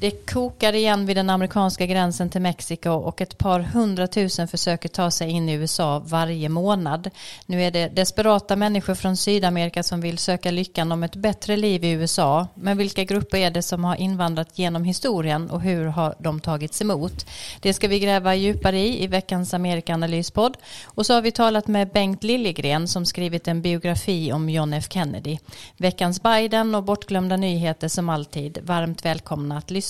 Det kokar igen vid den amerikanska gränsen till Mexiko och ett par hundratusen försöker ta sig in i USA varje månad. Nu är det desperata människor från Sydamerika som vill söka lyckan om ett bättre liv i USA. Men vilka grupper är det som har invandrat genom historien och hur har de tagits emot? Det ska vi gräva djupare i i veckans Amerikaanalyspodd. Och så har vi talat med Bengt Liljegren som skrivit en biografi om John F Kennedy. Veckans Biden och bortglömda nyheter som alltid. Varmt välkomna att lyssna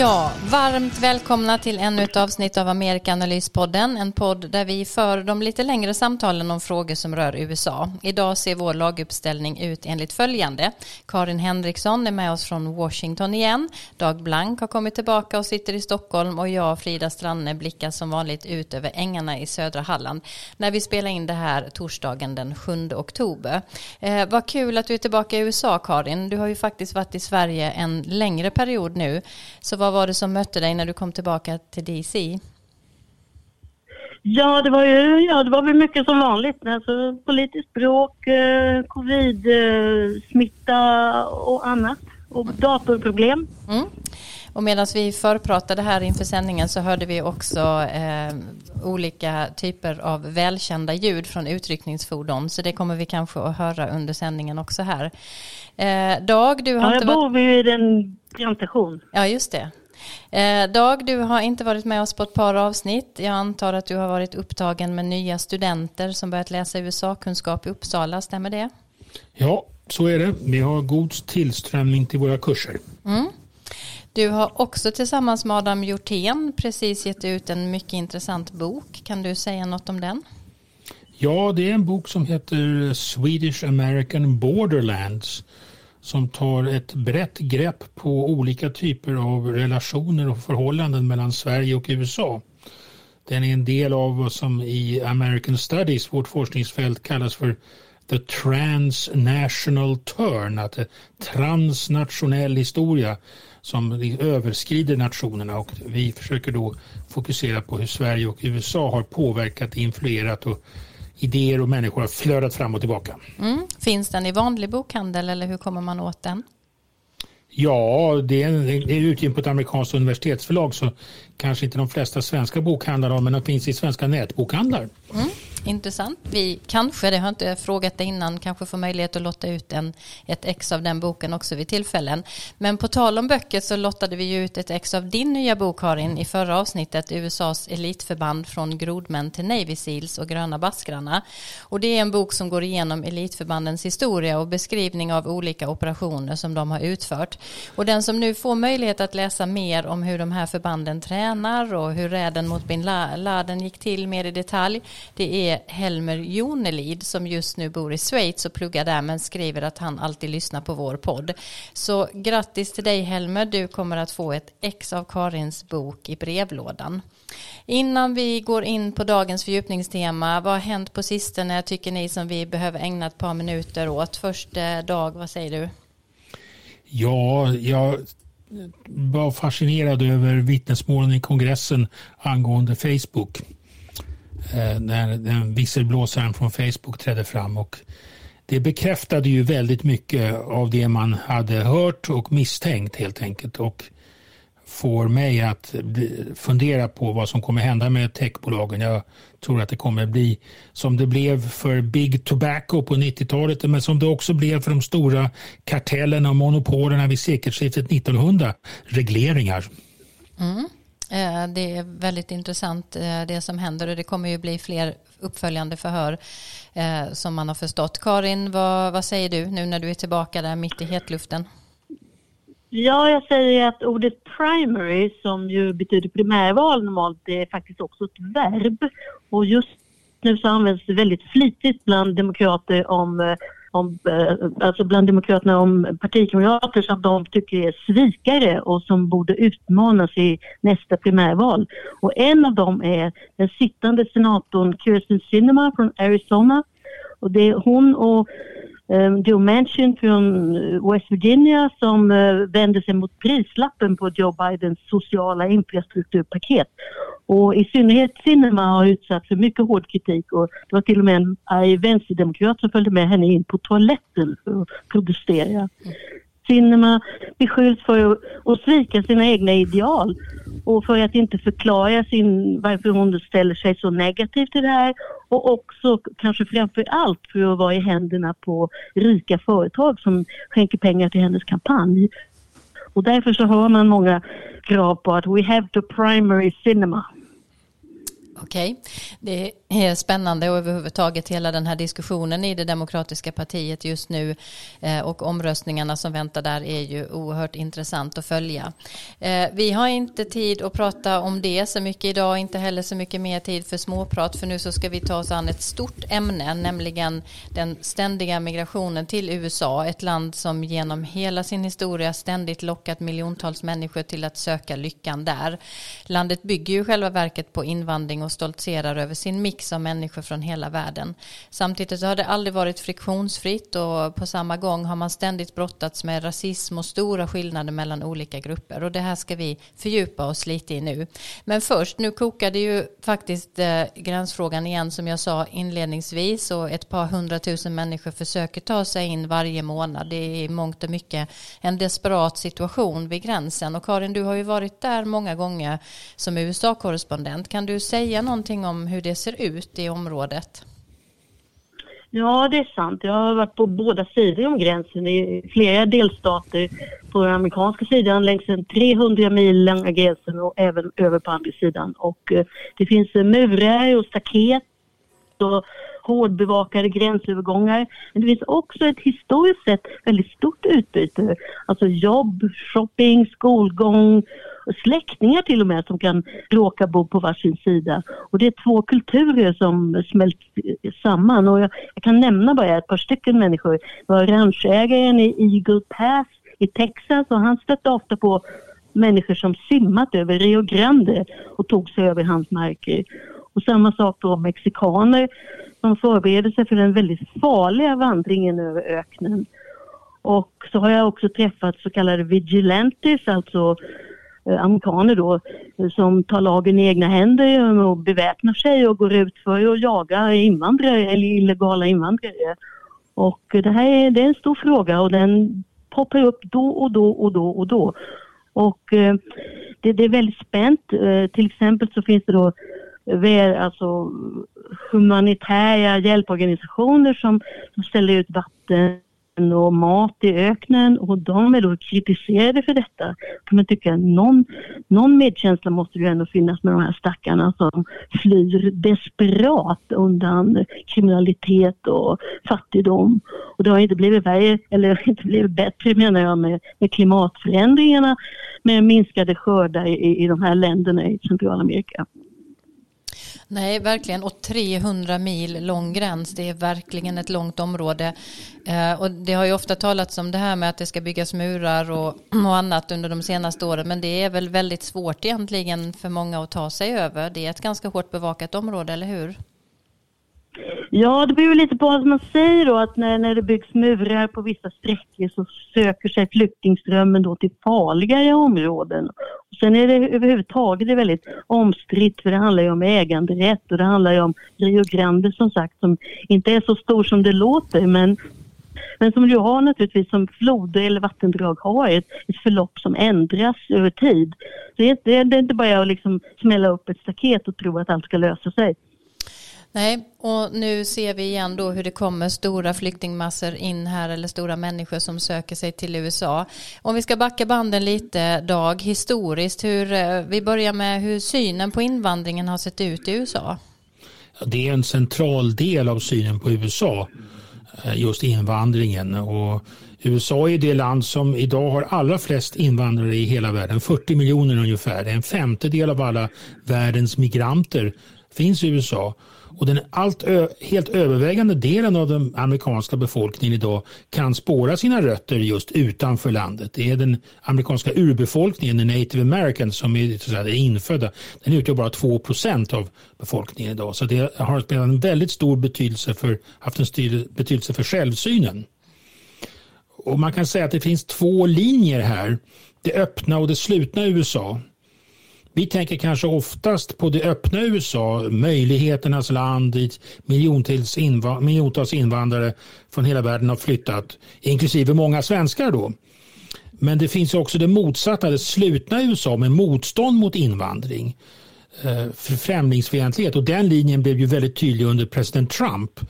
Ja, varmt välkomna till ännu ett avsnitt av Amerikanalyspodden. En podd där vi för de lite längre samtalen om frågor som rör USA. Idag ser vår laguppställning ut enligt följande. Karin Henriksson är med oss från Washington igen. Dag Blank har kommit tillbaka och sitter i Stockholm och jag, Frida Stranne, blickar som vanligt ut över ängarna i södra Halland när vi spelar in det här torsdagen den 7 oktober. Eh, vad kul att du är tillbaka i USA, Karin. Du har ju faktiskt varit i Sverige en längre period nu. Så vad var det som mötte dig när du kom tillbaka till DC? Ja, det var ju ja, det var väl mycket som vanligt. Alltså, politiskt bråk, eh, covid-smitta och annat. Och datorproblem. Mm. Och medan vi förpratade här inför sändningen så hörde vi också eh, olika typer av välkända ljud från utryckningsfordon. Så det kommer vi kanske att höra under sändningen också här. Eh, Dag, du har ja, inte varit... Jag bor vid en brandstation. Ja, just det. Eh, Dag, du har inte varit med oss på ett par avsnitt. Jag antar att du har varit upptagen med nya studenter som börjat läsa USA-kunskap i Uppsala, stämmer det? Ja, så är det. Vi har god tillströmning till våra kurser. Mm. Du har också tillsammans med Adam Hjortén precis gett ut en mycket intressant bok. Kan du säga något om den? Ja, det är en bok som heter Swedish American Borderlands som tar ett brett grepp på olika typer av relationer och förhållanden mellan Sverige och USA. Den är en del av vad som i American Studies, vårt forskningsfält, kallas för the transnational turn, att transnationell historia som överskrider nationerna och vi försöker då fokusera på hur Sverige och USA har påverkat, influerat och idéer och människor har flödat fram och tillbaka. Mm. Finns den i vanlig bokhandel eller hur kommer man åt den? Ja, det är, det är utgiven på ett amerikanskt universitetsförlag så kanske inte de flesta svenska bokhandlar har men den finns i svenska nätbokhandlar. Mm. Intressant. Vi kanske, det har jag inte frågat dig innan, kanske får möjlighet att lotta ut en, ett ex av den boken också vid tillfällen. Men på tal om böcker så lottade vi ut ett ex av din nya bok Karin i förra avsnittet, USAs elitförband från grodmän till Navy Seals och gröna baskrarna. Och det är en bok som går igenom elitförbandens historia och beskrivning av olika operationer som de har utfört. Och den som nu får möjlighet att läsa mer om hur de här förbanden tränar och hur räden mot bin Laden gick till mer i detalj, det är är Helmer Jonelid som just nu bor i Schweiz och pluggar där men skriver att han alltid lyssnar på vår podd. Så grattis till dig Helmer, du kommer att få ett ex av Karins bok i brevlådan. Innan vi går in på dagens fördjupningstema, vad har hänt på sistone tycker ni som vi behöver ägna ett par minuter åt? Först eh, Dag, vad säger du? Ja, jag var fascinerad över vittnesmålen i kongressen angående Facebook. Eh, när den visselblåsaren från Facebook trädde fram. Och det bekräftade ju väldigt mycket av det man hade hört och misstänkt helt enkelt. Och får mig att fundera på vad som kommer hända med techbolagen. Jag tror att det kommer bli som det blev för Big Tobacco på 90-talet men som det också blev för de stora kartellerna och monopolerna vid sekelskiftet 1900. Regleringar. Mm. Eh, det är väldigt intressant eh, det som händer och det kommer ju bli fler uppföljande förhör eh, som man har förstått. Karin, vad, vad säger du nu när du är tillbaka där mitt i hetluften? Ja, jag säger att ordet primary som ju betyder primärval normalt det är faktiskt också ett verb och just nu så används det väldigt flitigt bland demokrater om om, eh, alltså bland Demokraterna om partikamrater som de tycker är svikare och som borde utmanas i nästa primärval. Och en av dem är den sittande senatorn Kirsten Sinema från Arizona. Och det är hon och Ehm, Joe Manchin från eh, West Virginia som eh, vänder sig mot prislappen på Joe Bidens sociala infrastrukturpaket. Och i synnerhet Sinema har utsatts för mycket hård kritik och det var till och med en arg vänsterdemokrat som följde med henne in på toaletten för att protestera. Cinema beskylls för att svika sina egna ideal och för att inte förklara sin, varför hon ställer sig så negativt till det här och också kanske framför allt för att vara i händerna på rika företag som skänker pengar till hennes kampanj. Och därför så hör man många krav på att we have the primary cinema. Okej, det är spännande och överhuvudtaget hela den här diskussionen i det demokratiska partiet just nu eh, och omröstningarna som väntar där är ju oerhört intressant att följa. Eh, vi har inte tid att prata om det så mycket idag, inte heller så mycket mer tid för småprat för nu så ska vi ta oss an ett stort ämne, nämligen den ständiga migrationen till USA, ett land som genom hela sin historia ständigt lockat miljontals människor till att söka lyckan där. Landet bygger ju själva verket på invandring och stoltserar över sin mix av människor från hela världen. Samtidigt har det aldrig varit friktionsfritt och på samma gång har man ständigt brottats med rasism och stora skillnader mellan olika grupper och det här ska vi fördjupa oss lite i nu. Men först, nu kokade ju faktiskt eh, gränsfrågan igen som jag sa inledningsvis och ett par hundratusen människor försöker ta sig in varje månad. Det är i mångt och mycket en desperat situation vid gränsen och Karin, du har ju varit där många gånger som USA-korrespondent. Kan du säga säga någonting om hur det ser ut i området? Ja, det är sant. Jag har varit på båda sidor om gränsen i flera delstater. På den amerikanska sidan längs den 300 mil långa gränsen och även över på andra sidan. Och eh, det finns eh, murar och staket och hårdbevakade gränsövergångar. Men det finns också ett historiskt sett väldigt stort utbyte. Alltså jobb, shopping, skolgång, släktingar till och med som kan råka bo på varsin sida. Och det är två kulturer som smält samman och jag, jag kan nämna bara ett par stycken människor. Det var ranchägaren i Eagle Pass i Texas och han stötte ofta på människor som simmat över Rio Grande och tog sig över hans marker. Och samma sak då mexikaner som förbereder sig för den väldigt farliga vandringen över öknen. Och så har jag också träffat så kallade vigilantes, alltså Eh, amerikaner då eh, som tar lagen i egna händer eh, och beväpnar sig och går ut för att jaga invandrare eller illegala invandrare. Och det här är, det är en stor fråga och den poppar upp då och då och då och då. Och eh, det, det, är väldigt spänt. Eh, till exempel så finns det då alltså humanitära hjälporganisationer som, som ställer ut vatten och mat i öknen och de är då kritiserade för detta. kan man tycka någon, någon medkänsla måste ju ändå finnas med de här stackarna som flyr desperat undan kriminalitet och fattigdom. Och det har inte blivit värre, eller inte blivit bättre menar jag med, med klimatförändringarna med minskade skördar i, i de här länderna i Centralamerika. Nej, verkligen. Och 300 mil lång gräns, det är verkligen ett långt område. Eh, och det har ju ofta talats om det här med att det ska byggas murar och, och annat under de senaste åren. Men det är väl väldigt svårt egentligen för många att ta sig över. Det är ett ganska hårt bevakat område, eller hur? Ja, det beror lite på vad man säger då att när, när det byggs murar på vissa sträckor så söker sig flyktingströmmen då till farligare områden. Och sen är det överhuvudtaget det väldigt omstritt för det handlar ju om äganderätt och det handlar ju om Rio Grande som sagt som inte är så stor som det låter men men som ju har naturligtvis som floder eller vattendrag har ett, ett förlopp som ändras över tid. Så det, är, det är inte bara att liksom smälla upp ett staket och tro att allt ska lösa sig. Nej, och nu ser vi igen då hur det kommer stora flyktingmassor in här eller stora människor som söker sig till USA. Om vi ska backa banden lite, Dag, historiskt, hur, eh, vi börjar med hur synen på invandringen har sett ut i USA. Det är en central del av synen på USA, eh, just invandringen. Och USA är det land som idag har allra flest invandrare i hela världen, 40 miljoner ungefär. En femtedel av alla världens migranter finns i USA. Och den allt helt övervägande delen av den amerikanska befolkningen idag kan spåra sina rötter just utanför landet. Det är den amerikanska urbefolkningen, den native americans, som är, så säga, infödda. Den utgör bara 2 procent av befolkningen idag. Så det har spelat en väldigt stor betydelse för, haft en stor betydelse för självsynen. Och man kan säga att det finns två linjer här. Det öppna och det slutna USA. Vi tänker kanske oftast på det öppna USA, möjligheternas land dit miljontals, inv miljontals invandrare från hela världen har flyttat, inklusive många svenskar då. Men det finns också det motsatta, det slutna USA med motstånd mot invandring, eh, främlingsfientlighet och den linjen blev ju väldigt tydlig under president Trump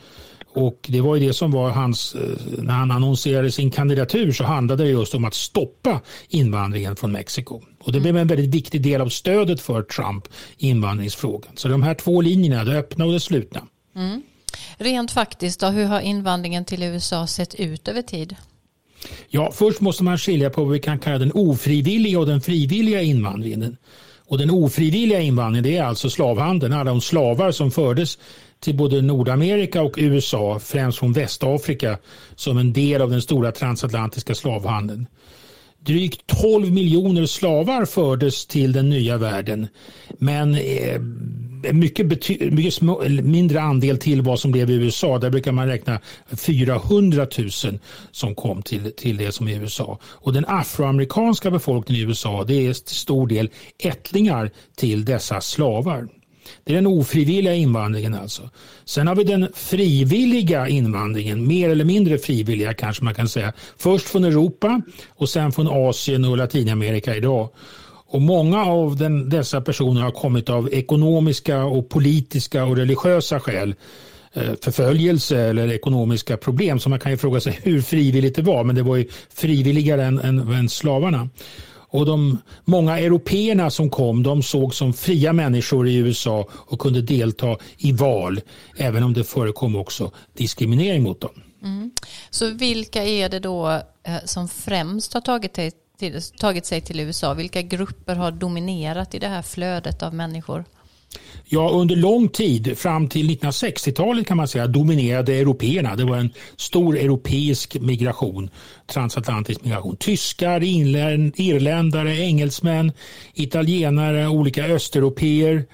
och det var ju det som var hans, eh, när han annonserade sin kandidatur så handlade det just om att stoppa invandringen från Mexiko. Och det blev en väldigt viktig del av stödet för Trump i invandringsfrågan. Så de här två linjerna, det öppna och det slutna. Mm. Rent faktiskt, då, hur har invandringen till USA sett ut över tid? Ja, först måste man skilja på vad vi kan kalla den ofrivilliga och den frivilliga invandringen. Och den ofrivilliga invandringen det är alltså slavhandeln, alla de slavar som fördes till både Nordamerika och USA, främst från Västafrika, som en del av den stora transatlantiska slavhandeln. Drygt 12 miljoner slavar fördes till den nya världen. Men eh, mycket, mycket mindre andel till vad som blev i USA. Där brukar man räkna 400 000 som kom till, till det som är USA. Och den afroamerikanska befolkningen i USA det är till stor del ättlingar till dessa slavar. Det är den ofrivilliga invandringen alltså. Sen har vi den frivilliga invandringen, mer eller mindre frivilliga kanske man kan säga. Först från Europa och sen från Asien och Latinamerika idag. Och många av den, dessa personer har kommit av ekonomiska och politiska och religiösa skäl eh, förföljelse eller ekonomiska problem. Så man kan ju fråga sig hur frivilligt det var, men det var ju frivilligare än, än, än slavarna. Och de många européerna som kom de såg som fria människor i USA och kunde delta i val även om det förekom också diskriminering mot dem. Mm. Så vilka är det då eh, som främst har tagit, till, tagit sig till USA? Vilka grupper har dominerat i det här flödet av människor? Ja, under lång tid, fram till 1960-talet kan man säga, dominerade européerna. Det var en stor europeisk migration, transatlantisk migration. Tyskar, irländare, engelsmän, italienare, olika östeuropeer.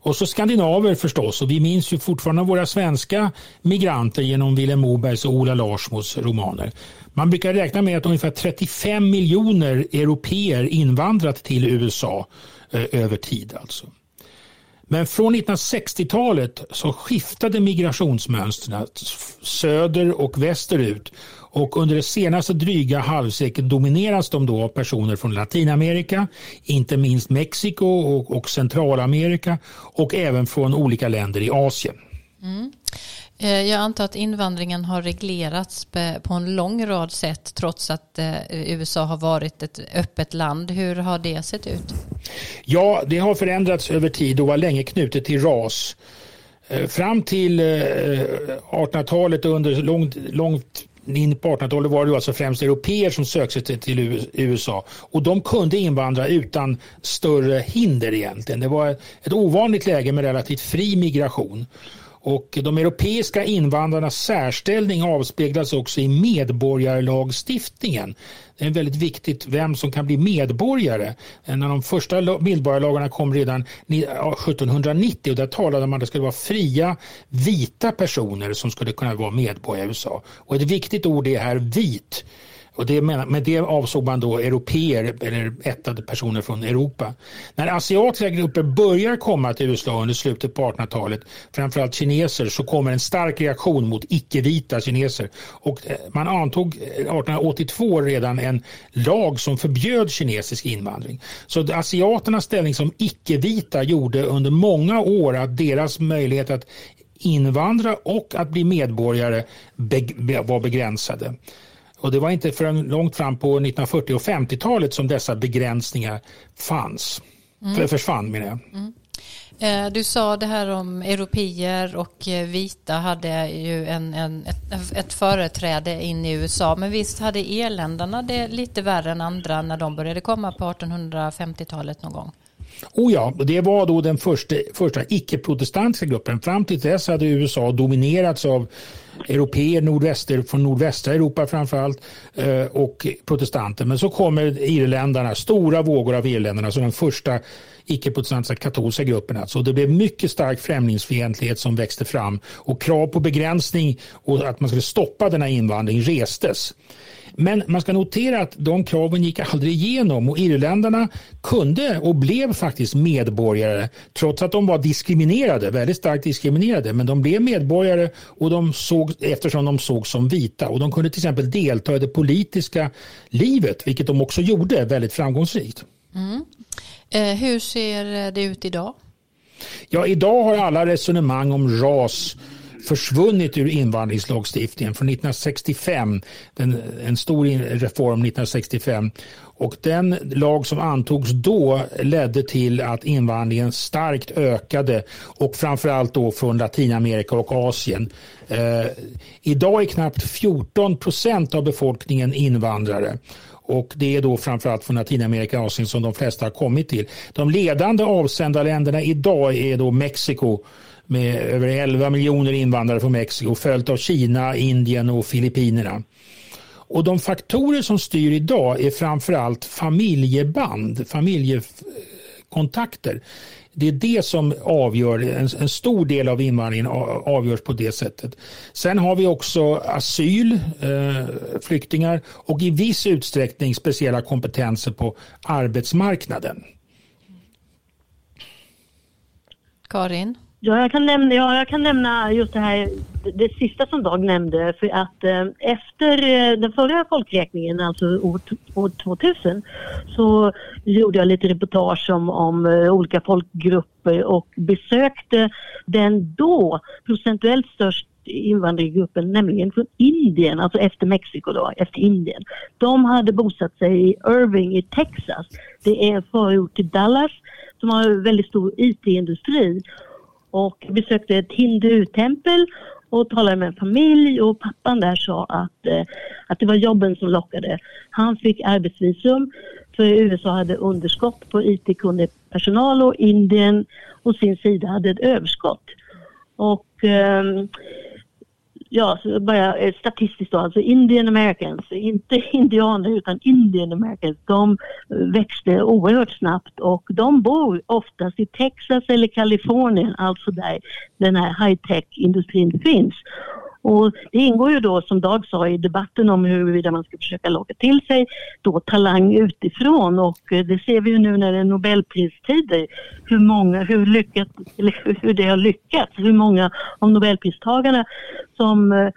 Och så skandinaver förstås. Och vi minns ju fortfarande våra svenska migranter genom Vilhelm Mobergs och Ola Larsmos romaner. Man brukar räkna med att ungefär 35 miljoner européer invandrat till USA eh, över tid. alltså. Men från 1960-talet så skiftade migrationsmönstren söder och västerut och under det senaste dryga halvseklet domineras de då av personer från Latinamerika, inte minst Mexiko och, och Centralamerika och även från olika länder i Asien. Mm. Eh, jag antar att invandringen har reglerats på en lång rad sätt trots att eh, USA har varit ett öppet land. Hur har det sett ut? Ja, det har förändrats över tid och var länge knutet till ras. Eh, fram till 1800-talet och under långt, långt in på 1800-talet var det alltså främst europeer som sökte sig till USA och de kunde invandra utan större hinder egentligen. Det var ett ovanligt läge med relativt fri migration. Och de europeiska invandrarnas särställning avspeglas också i medborgarlagstiftningen. Det är väldigt viktigt vem som kan bli medborgare. En av de första medborgarlagarna kom redan 1790 och där talade man om att det skulle vara fria vita personer som skulle kunna vara medborgare i USA. Och ett viktigt ord är här vit. Och det, med det avsåg man då europeer eller ättade personer från Europa. När asiatiska grupper börjar komma till USA under slutet på 1800-talet, framförallt kineser, så kommer en stark reaktion mot icke-vita kineser. Och eh, man antog eh, 1882 redan en lag som förbjöd kinesisk invandring. Så asiaternas ställning som icke-vita gjorde under många år att deras möjlighet att invandra och att bli medborgare var begränsade. Och det var inte förrän långt fram på 1940 och 50-talet som dessa begränsningar fanns. Mm. Försvann menar jag. Mm. Eh, du sa det här om europeer och eh, vita hade ju en, en, ett, ett företräde in i USA. Men visst hade irländarna det lite värre än andra när de började komma på 1850-talet någon gång? Oh ja, det var då den första, första icke-protestantiska gruppen. Fram till dess hade USA dominerats av europeer nordväster, från nordvästra Europa framförallt eh, och protestanter. Men så kommer irländarna, stora vågor av irländarna, som den första icke-protestantiska katolska gruppen. Alltså. Det blev mycket stark främlingsfientlighet som växte fram och krav på begränsning och att man skulle stoppa denna invandring restes. Men man ska notera att de kraven gick aldrig igenom och irländarna kunde och blev faktiskt medborgare trots att de var diskriminerade, väldigt starkt diskriminerade. Men de blev medborgare och de såg, eftersom de såg som vita och de kunde till exempel delta i det politiska livet, vilket de också gjorde väldigt framgångsrikt. Mm. Eh, hur ser det ut idag? Ja, idag har alla resonemang om ras försvunnit ur invandringslagstiftningen från 1965. Den, en stor reform 1965. Och den lag som antogs då ledde till att invandringen starkt ökade och framförallt då från Latinamerika och Asien. Eh, idag är knappt 14 procent av befolkningen invandrare. Och det är då framförallt från Latinamerika och Asien som de flesta har kommit till. De ledande avsändarländerna idag är då Mexiko med över 11 miljoner invandrare från Mexiko följt av Kina, Indien och Filippinerna. Och de faktorer som styr idag är framförallt familjeband, familjekontakter. Det är det som avgör, en, en, stor del av invandringen avgörs på det sättet. Sen har vi också asyl, eh, flyktingar och i viss utsträckning speciella kompetenser på arbetsmarknaden. Karin? Ja, jag kan nämna, ja, jag kan nämna just det här, det sista som Dag nämnde, för att eh, efter eh, den förra folkräkningen, alltså år, år 2000, så gjorde jag lite reportage om, om eh, olika folkgrupper och besökte den då procentuellt största invandrargruppen, nämligen från Indien, alltså efter Mexiko då, efter Indien. De hade bosatt sig i Irving i Texas. Det är en förort till Dallas som har väldigt stor IT-industri och besökte ett hindu-tempel och talade med en familj och pappan där sa att, eh, att det var jobben som lockade. Han fick arbetsvisum för USA hade underskott på IT-kunnig personal och Indien å sin sida hade ett överskott. Och eh, ja, så bara eh, statistiskt då, alltså Indian Americans, inte indianer utan Indian Americans, de växte oerhört snabbt och de bor oftast i Texas eller Kalifornien, alltså där den här high-tech industrin finns. Och det ingår ju då som Dag sa i debatten om huruvida man ska försöka locka till sig då talang utifrån och eh, det ser vi ju nu när det är nobelpristider hur många, hur lyckat, eller hur det har lyckats, hur många av nobelpristagarna som eh,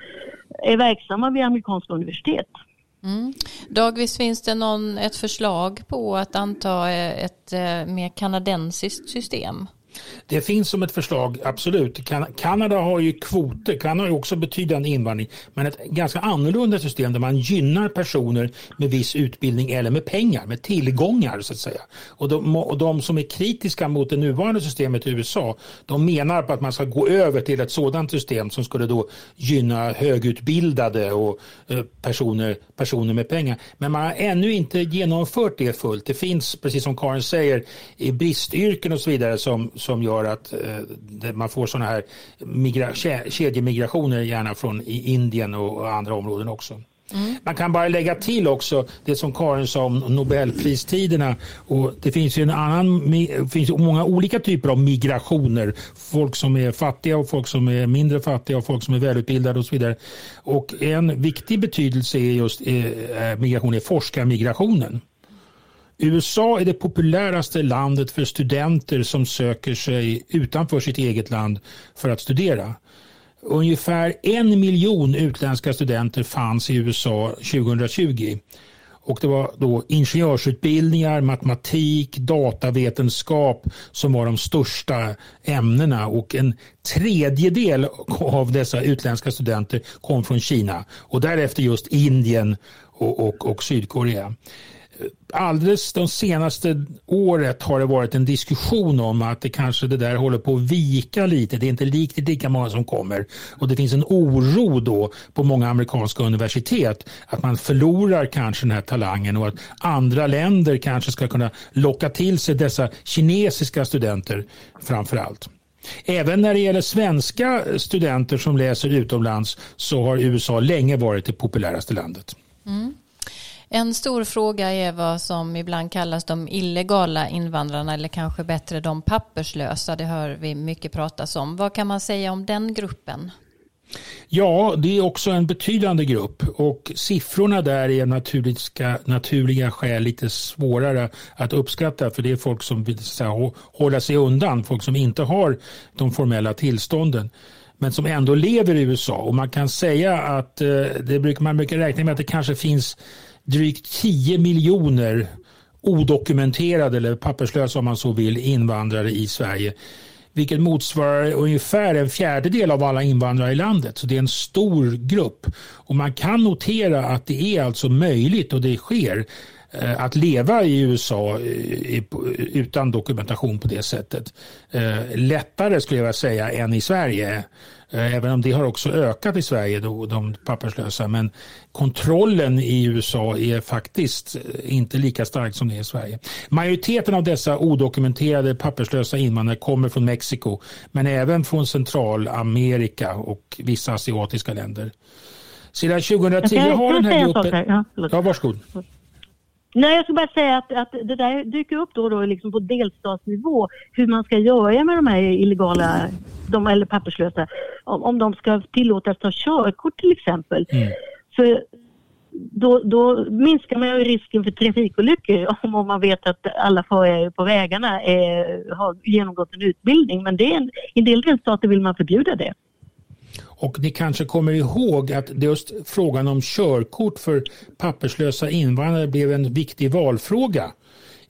är verksamma vid amerikanska universitet. Mm. Dag, visst finns det någon, ett förslag på att anta eh, ett mer kanadensiskt system? Det finns som ett förslag, absolut. Kan Kanada har ju kvoter, Kanada har ju också betydande invandring, men ett ganska annorlunda system där man gynnar personer med viss utbildning eller med pengar, med tillgångar så att säga. Och de, och de som är kritiska mot det nuvarande systemet i USA, de menar på att man ska gå över till ett sådant system som skulle då gynna högutbildade och eh, personer, personer med pengar. Men man har ännu inte genomfört det fullt. Det finns, precis som Karin säger, i bristyrken och så vidare som som gör att eh, man får sådana här migra kedjemigrationer gärna från Indien och andra områden också. Mm. Man kan bara lägga till också det som Karin sa om Nobelpristiderna. Och det finns ju en annan, finns många olika typer av migrationer. Folk som är fattiga och folk som är mindre fattiga och folk som är välutbildade och så vidare. Och en viktig betydelse är just eh, migration är forskarmigrationen. USA är det populäraste landet för studenter som söker sig utanför sitt eget land för att studera. Ungefär en miljon utländska studenter fanns i USA 2020. Och det var då ingenjörsutbildningar, matematik, datavetenskap som var de största ämnena och en tredjedel av dessa utländska studenter kom från Kina och därefter just Indien och, och, och Sydkorea alldeles de senaste året har det varit en diskussion om att det kanske det där håller på att vika lite. Det är inte riktigt lika många som kommer och det finns en oro då på många amerikanska universitet att man förlorar kanske den här talangen och att andra länder kanske ska kunna locka till sig dessa kinesiska studenter framför allt. Även när det gäller svenska studenter som läser utomlands så har USA länge varit det populäraste landet. Mm. En stor fråga är vad som ibland kallas de illegala invandrarna eller kanske bättre de papperslösa. Det hör vi mycket pratas om. Vad kan man säga om den gruppen? Ja, det är också en betydande grupp och siffrorna där är naturliga, naturliga skäl lite svårare att uppskatta för det är folk som vill här, hålla sig undan, folk som inte har de formella tillstånden men som ändå lever i USA och man kan säga att eh, det brukar, man brukar räkna med att det kanske finns drygt 10 miljoner odokumenterade eller papperslösa om man så vill invandrare i Sverige vilket motsvarar ungefär en fjärdedel av alla invandrare i landet. Så det är en stor grupp. Och man kan notera att det är alltså möjligt och det sker att leva i USA eh, utan dokumentation på det sättet. Eh, lättare skulle jag vilja säga än i Sverige. Eh, även om det har också ökat i Sverige, då, de papperslösa. Men kontrollen i USA är faktiskt eh, inte lika stark som det är i Sverige. Majoriteten av dessa odokumenterade papperslösa invandrare kommer från Mexiko men även från Centralamerika och vissa asiatiska länder. Sedan 2010 har den här gruppen... Ja, ja, varsågod. Nej, jag ska bara säga att, att det där dyker upp då och då liksom på delstatsnivå hur man ska göra med de här illegala, de, eller papperslösa, om, om de ska tillåtas ta körkort till exempel. Mm. För då, då, minskar man ju risken för trafikolyckor om, om man vet att alla förare på vägarna är, har genomgått en utbildning. Men det är en, i en del delstater vill man förbjuda det. Och ni kanske kommer ihåg att just frågan om körkort för papperslösa invandrare blev en viktig valfråga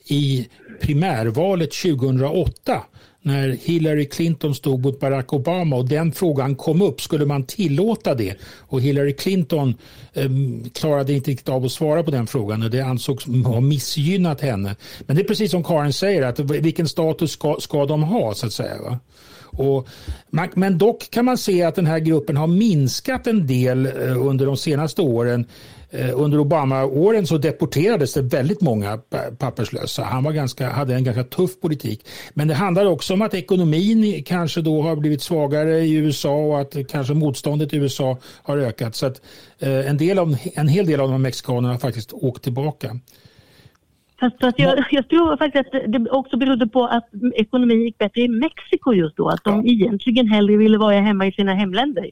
i primärvalet 2008 när Hillary Clinton stod mot Barack Obama och den frågan kom upp. Skulle man tillåta det? Och Hillary Clinton eh, klarade inte riktigt av att svara på den frågan och det ansågs ha missgynnat henne. Men det är precis som Karin säger, att vilken status ska, ska de ha så att säga? Va? Och, men dock kan man se att den här gruppen har minskat en del eh, under de senaste åren. Eh, under Obama-åren så deporterades det väldigt många papperslösa. Han var ganska, hade en ganska tuff politik. Men det handlar också om att ekonomin kanske då har blivit svagare i USA och att kanske motståndet i USA har ökat. Så att eh, en, del av, en hel del av de här mexikanerna har faktiskt åkt tillbaka. Fast, fast jag, jag tror faktiskt att det också berodde på att ekonomin gick bättre i Mexiko just då. Att de ja. egentligen hellre ville vara hemma i sina hemländer.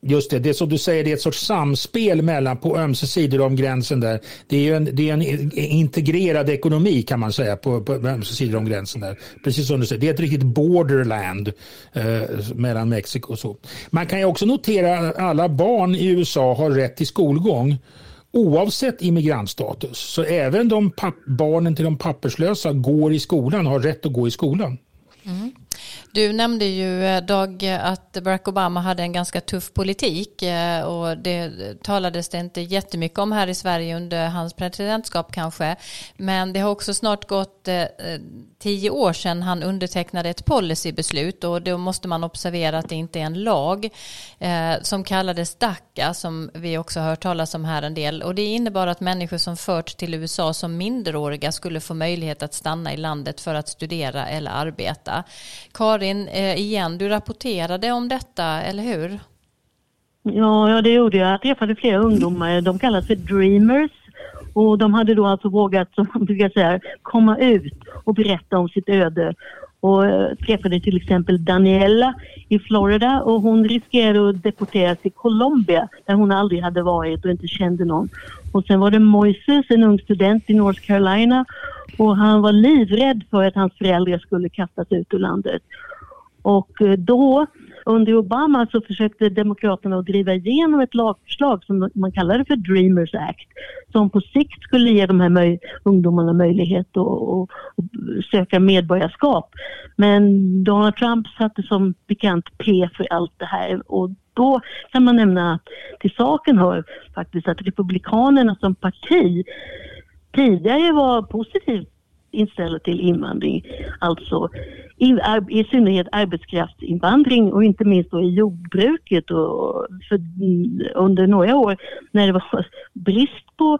Just det, det är som du säger, det är ett sorts samspel mellan på ömse sidor om gränsen där. Det är ju en, det är en integrerad ekonomi kan man säga på, på ömse sidor om gränsen där. Precis som du säger, det är ett riktigt borderland eh, mellan Mexiko och så. Man kan ju också notera att alla barn i USA har rätt till skolgång oavsett immigrantstatus. Så även de barnen till de papperslösa går i skolan, har rätt att gå i skolan. Mm. Du nämnde ju eh, Dag att Barack Obama hade en ganska tuff politik eh, och det talades det inte jättemycket om här i Sverige under hans presidentskap kanske. Men det har också snart gått eh, tio år sedan han undertecknade ett policybeslut och då måste man observera att det inte är en lag eh, som kallades DACA som vi också har hört talas om här en del och det innebar att människor som förts till USA som minderåriga skulle få möjlighet att stanna i landet för att studera eller arbeta. Karin, eh, igen, du rapporterade om detta, eller hur? Ja, ja, det gjorde jag. Jag träffade flera ungdomar. De kallas för dreamers. Och de hade då alltså vågat, som man brukar säga, komma ut och berätta om sitt öde. Och eh, träffade till exempel Daniela i Florida och hon riskerade att deporteras till Colombia där hon aldrig hade varit och inte kände någon. Och sen var det Moises, en ung student i North Carolina och han var livrädd för att hans föräldrar skulle kastas ut ur landet. Och eh, då, under Obama, så försökte Demokraterna att driva igenom ett lagförslag som man kallade för Dreamers Act, som på sikt skulle ge de här möj ungdomarna möjlighet att, att, att söka medborgarskap. Men Donald Trump satte som bekant P för allt det här och då kan man nämna att till saken hör faktiskt att Republikanerna som parti tidigare var positivt inställda till invandring. Alltså i, i synnerhet arbetskraftsinvandring och inte minst då i jordbruket. Och för, under några år när det var brist på,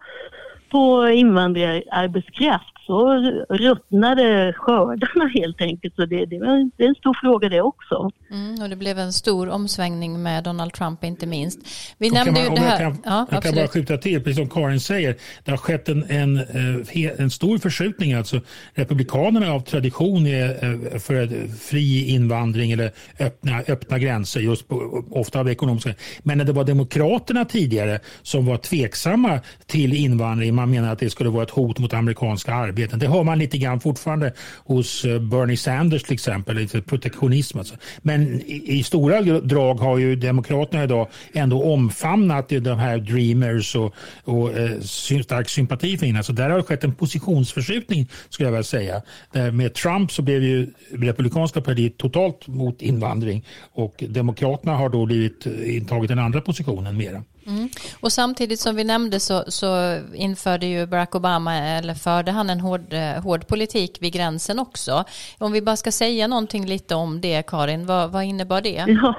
på invandrararbetskraft så ruttnade skördarna helt enkelt. Så det, det, det är en stor fråga det också. Mm, och det blev en stor omsvängning med Donald Trump inte minst. Vi nämnde ju det här. Jag kan, ja, jag kan bara skjuta till, precis som Karin säger, det har skett en, en, eh, en stor förskjutning. Alltså, Republikanerna av tradition är eh, för fri invandring eller öppna, öppna gränser, just på, ofta av ekonomiska Men när det var Demokraterna tidigare som var tveksamma till invandring, man menar att det skulle vara ett hot mot amerikanska arbeten. Det hör man lite grann fortfarande hos eh, Bernie Sanders till exempel, lite protektionism. Alltså. Men i, stora drag har ju Demokraterna idag ändå omfamnat de här dreamers och, och eh, stark sympati för Alltså där har det skett en positionsförskjutning skulle jag vilja säga. Där med Trump så blev ju Republikanska partiet totalt mot invandring och Demokraterna har då blivit eh, intagit den andra positionen mera. Mm. Och samtidigt som vi nämnde så, så, införde ju Barack Obama, eller förde han en hård, eh, hård politik vid gränsen också. Om vi bara ska säga någonting lite om det, Karin, vad, vad innebar det? Ja.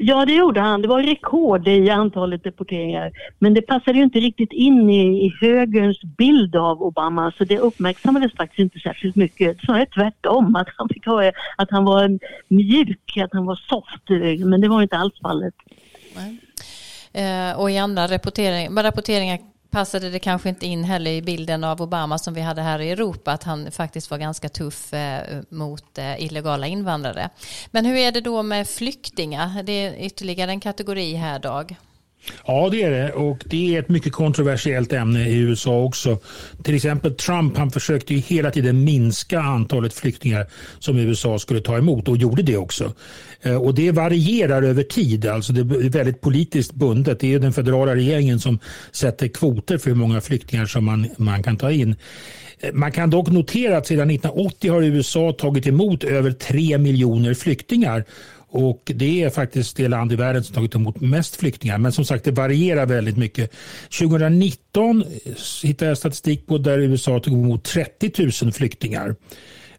Ja, det gjorde han. Det var rekord i antalet deporteringar. Men det passade ju inte riktigt in i, i högerns bild av Obama, så det uppmärksammades faktiskt inte särskilt mycket. Snarare tvärtom, att han fick höra att han var mjuk, att han var soft. Men det var inte alls fallet. Nej. Eh, och i andra rapportering, rapporteringar passade det kanske inte in heller i bilden av Obama som vi hade här i Europa att han faktiskt var ganska tuff eh, mot eh, illegala invandrare. Men hur är det då med flyktingar? Det är ytterligare en kategori här Dag. Ja, det är det. Och det är ett mycket kontroversiellt ämne i USA också. Till exempel Trump, han försökte ju hela tiden minska antalet flyktingar som USA skulle ta emot och gjorde det också. Eh, och det varierar över tid, alltså det är väldigt politiskt bundet. Det är den federala regeringen som sätter kvoter för hur många flyktingar som man, man kan ta in. Eh, man kan dock notera att sedan 1980 har USA tagit emot över 3 miljoner flyktingar och det är faktiskt det land i världen som tagit emot mest flyktingar. Men som sagt, det varierar väldigt mycket. 2019 eh, hittade jag statistik på där USA tog emot 30 000 flyktingar.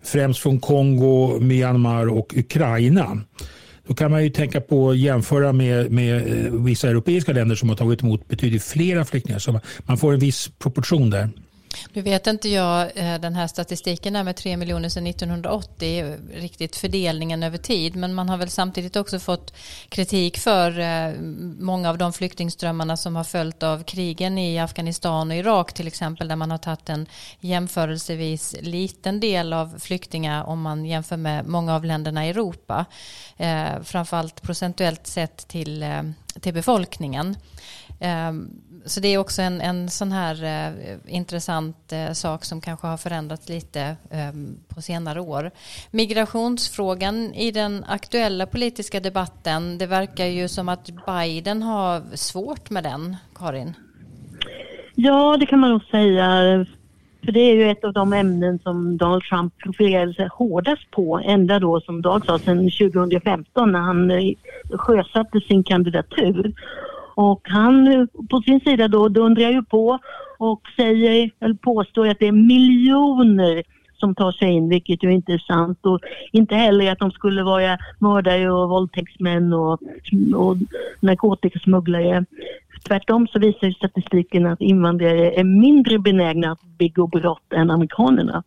Främst från Kongo, Myanmar och Ukraina. Då kan man ju tänka på att jämföra med, med eh, vissa europeiska länder som har tagit emot betydligt flera flyktingar. Så man får en viss proportion där. Nu vet inte jag eh, den här statistiken där med 3 miljoner sedan 1980, riktigt fördelningen över tid, men man har väl samtidigt också fått kritik för eh, många av de flyktingströmmarna som har följt av krigen i Afghanistan och Irak till exempel, där man har tagit en jämförelsevis liten del av flyktingar om man jämför med många av länderna i Europa, eh, framförallt procentuellt sett till, till befolkningen. Ehm, så det är också en, en sån här eh, intressant eh, sak som kanske har förändrats lite eh, på senare år. Migrationsfrågan i den aktuella politiska debatten, det verkar ju som att Biden har svårt med den, Karin. Ja, det kan man nog säga. För det är ju ett av de ämnen som Donald Trump profilerade sig hårdast på ända då som Dag sa sedan 2015 när han eh, sjösatte sin kandidatur. Och han på sin sida då dundrar ju på och säger, eller påstår att det är miljoner som tar sig in, vilket ju inte är sant. Och inte heller att de skulle vara mördare och våldtäktsmän och, och narkotikasmugglare. Tvärtom så visar statistiken att invandrare är mindre benägna att begå brott än amerikanerna.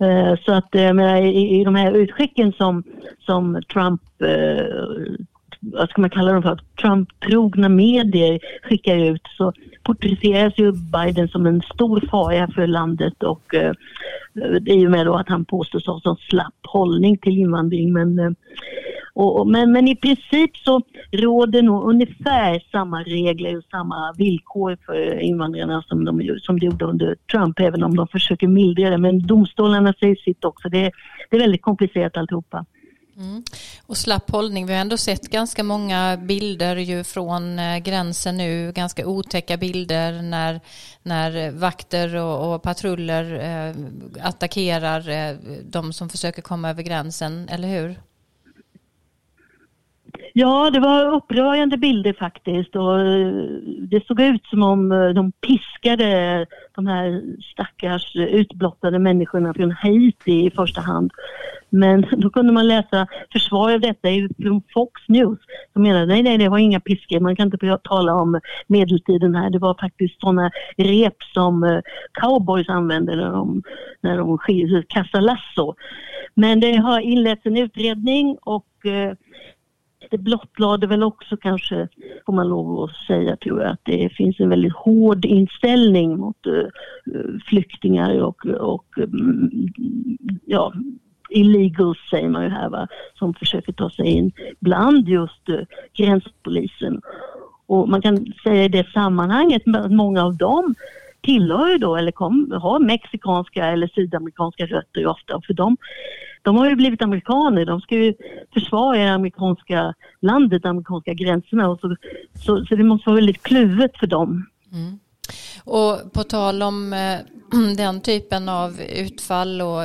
Eh, så att eh, i de här utskicken som, som Trump eh, vad ska man kalla dem för, Trump-trogna medier skickar ut så porträtteras ju Biden som en stor fara för landet och eh, i och med då att han påstås ha sån slapp hållning till invandring. Men, eh, och, men, men i princip så råder nog ungefär samma regler och samma villkor för invandrarna som de, som gjorde under Trump, även om de försöker mildra det. Men domstolarna säger sitt också. Det, det är väldigt komplicerat alltihopa. Mm. Och slapp hållning, vi har ändå sett ganska många bilder ju från eh, gränsen nu, ganska otäcka bilder när, när vakter och, och patruller eh, attackerar eh, de som försöker komma över gränsen, eller hur? Ja, det var upprörande bilder faktiskt och eh, det såg ut som om eh, de piskade de här stackars utblottade människorna från Haiti i första hand. Men då kunde man läsa försvar av detta från Fox News som menade nej, nej, det var inga piskor, man kan inte tala om medeltiden här. Det var faktiskt sådana rep som eh, cowboys använde när de, när de kastade lasso. Men det har inletts en utredning och eh, det blottlade väl också kanske, får man lov att säga tror jag, att det finns en väldigt hård inställning mot uh, flyktingar och, och um, ja, illegals säger man ju här va, som försöker ta sig in bland just uh, gränspolisen. Och man kan säga i det sammanhanget att många av dem tillhör ju då eller kom, har mexikanska eller sydamerikanska rötter ofta. För de, de har ju blivit amerikaner. De ska ju försvara det amerikanska landet, de amerikanska gränserna. Och så, så, så det måste vara väldigt kluvet för dem. Mm. Och på tal om eh, den typen av utfall och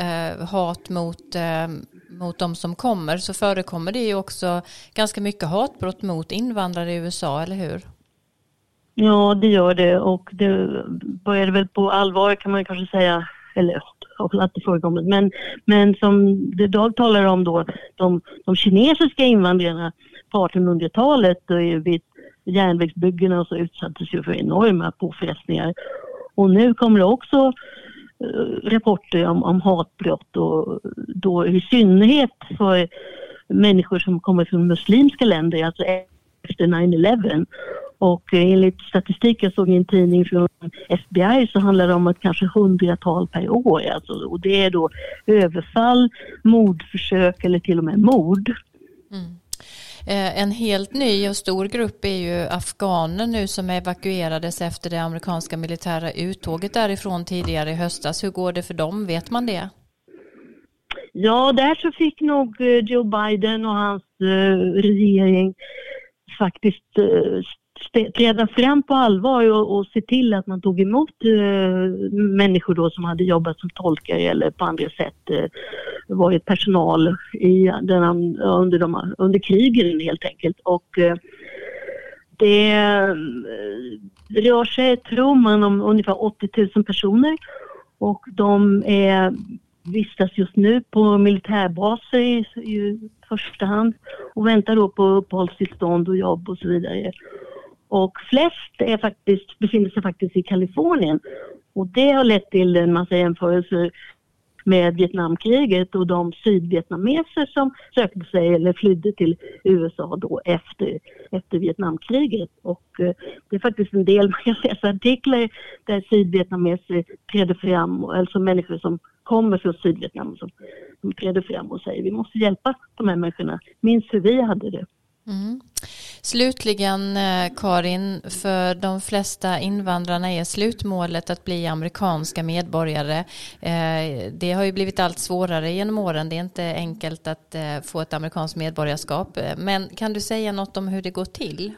eh, hat mot, eh, mot de som kommer så förekommer det ju också ganska mycket hatbrott mot invandrare i USA, eller hur? Ja, det gör det. Och det började väl på allvar kan man kanske säga, eller har det förekommit, men, men som det Dag talar om då, de, de kinesiska invandrarna på 1800-talet vid järnvägsbyggena så utsattes ju för enorma påfrestningar. Och nu kommer det också eh, rapporter om, om hatbrott och då i synnerhet för människor som kommer från muslimska länder, alltså efter 9-11. Och enligt statistik jag såg i en tidning från FBI så handlar det om att kanske hundratal per år. Alltså, och det är då överfall, mordförsök eller till och med mord. Mm. Eh, en helt ny och stor grupp är ju afghaner nu som evakuerades efter det amerikanska militära uttåget därifrån tidigare i höstas. Hur går det för dem? Vet man det? Ja, där så fick nog eh, Joe Biden och hans eh, regering faktiskt träda fram på allvar och, och se till att man tog emot eh, människor då som hade jobbat som tolkar eller på andra sätt eh, varit personal i den, under, de, under krigen helt enkelt. Och, eh, det eh, rör sig, tror man, om ungefär 80 000 personer och de är, vistas just nu på militärbaser i, i första hand och väntar då på uppehållstillstånd och jobb och så vidare. Och flest är faktiskt, befinner sig faktiskt i Kalifornien. Och det har lett till en massa jämförelser med Vietnamkriget och de sydvietnameser som sökte sig eller flydde till USA då efter, efter Vietnamkriget. Och eh, det är faktiskt en del, man kan läsa artiklar där sydvietnameser träder fram, alltså människor som kommer från Sydvietnam som, som träder fram och säger vi måste hjälpa de här människorna. Minns hur vi hade det. Mm. Slutligen eh, Karin, för de flesta invandrarna är slutmålet att bli amerikanska medborgare. Eh, det har ju blivit allt svårare genom åren. Det är inte enkelt att eh, få ett amerikanskt medborgarskap. Men kan du säga något om hur det går till?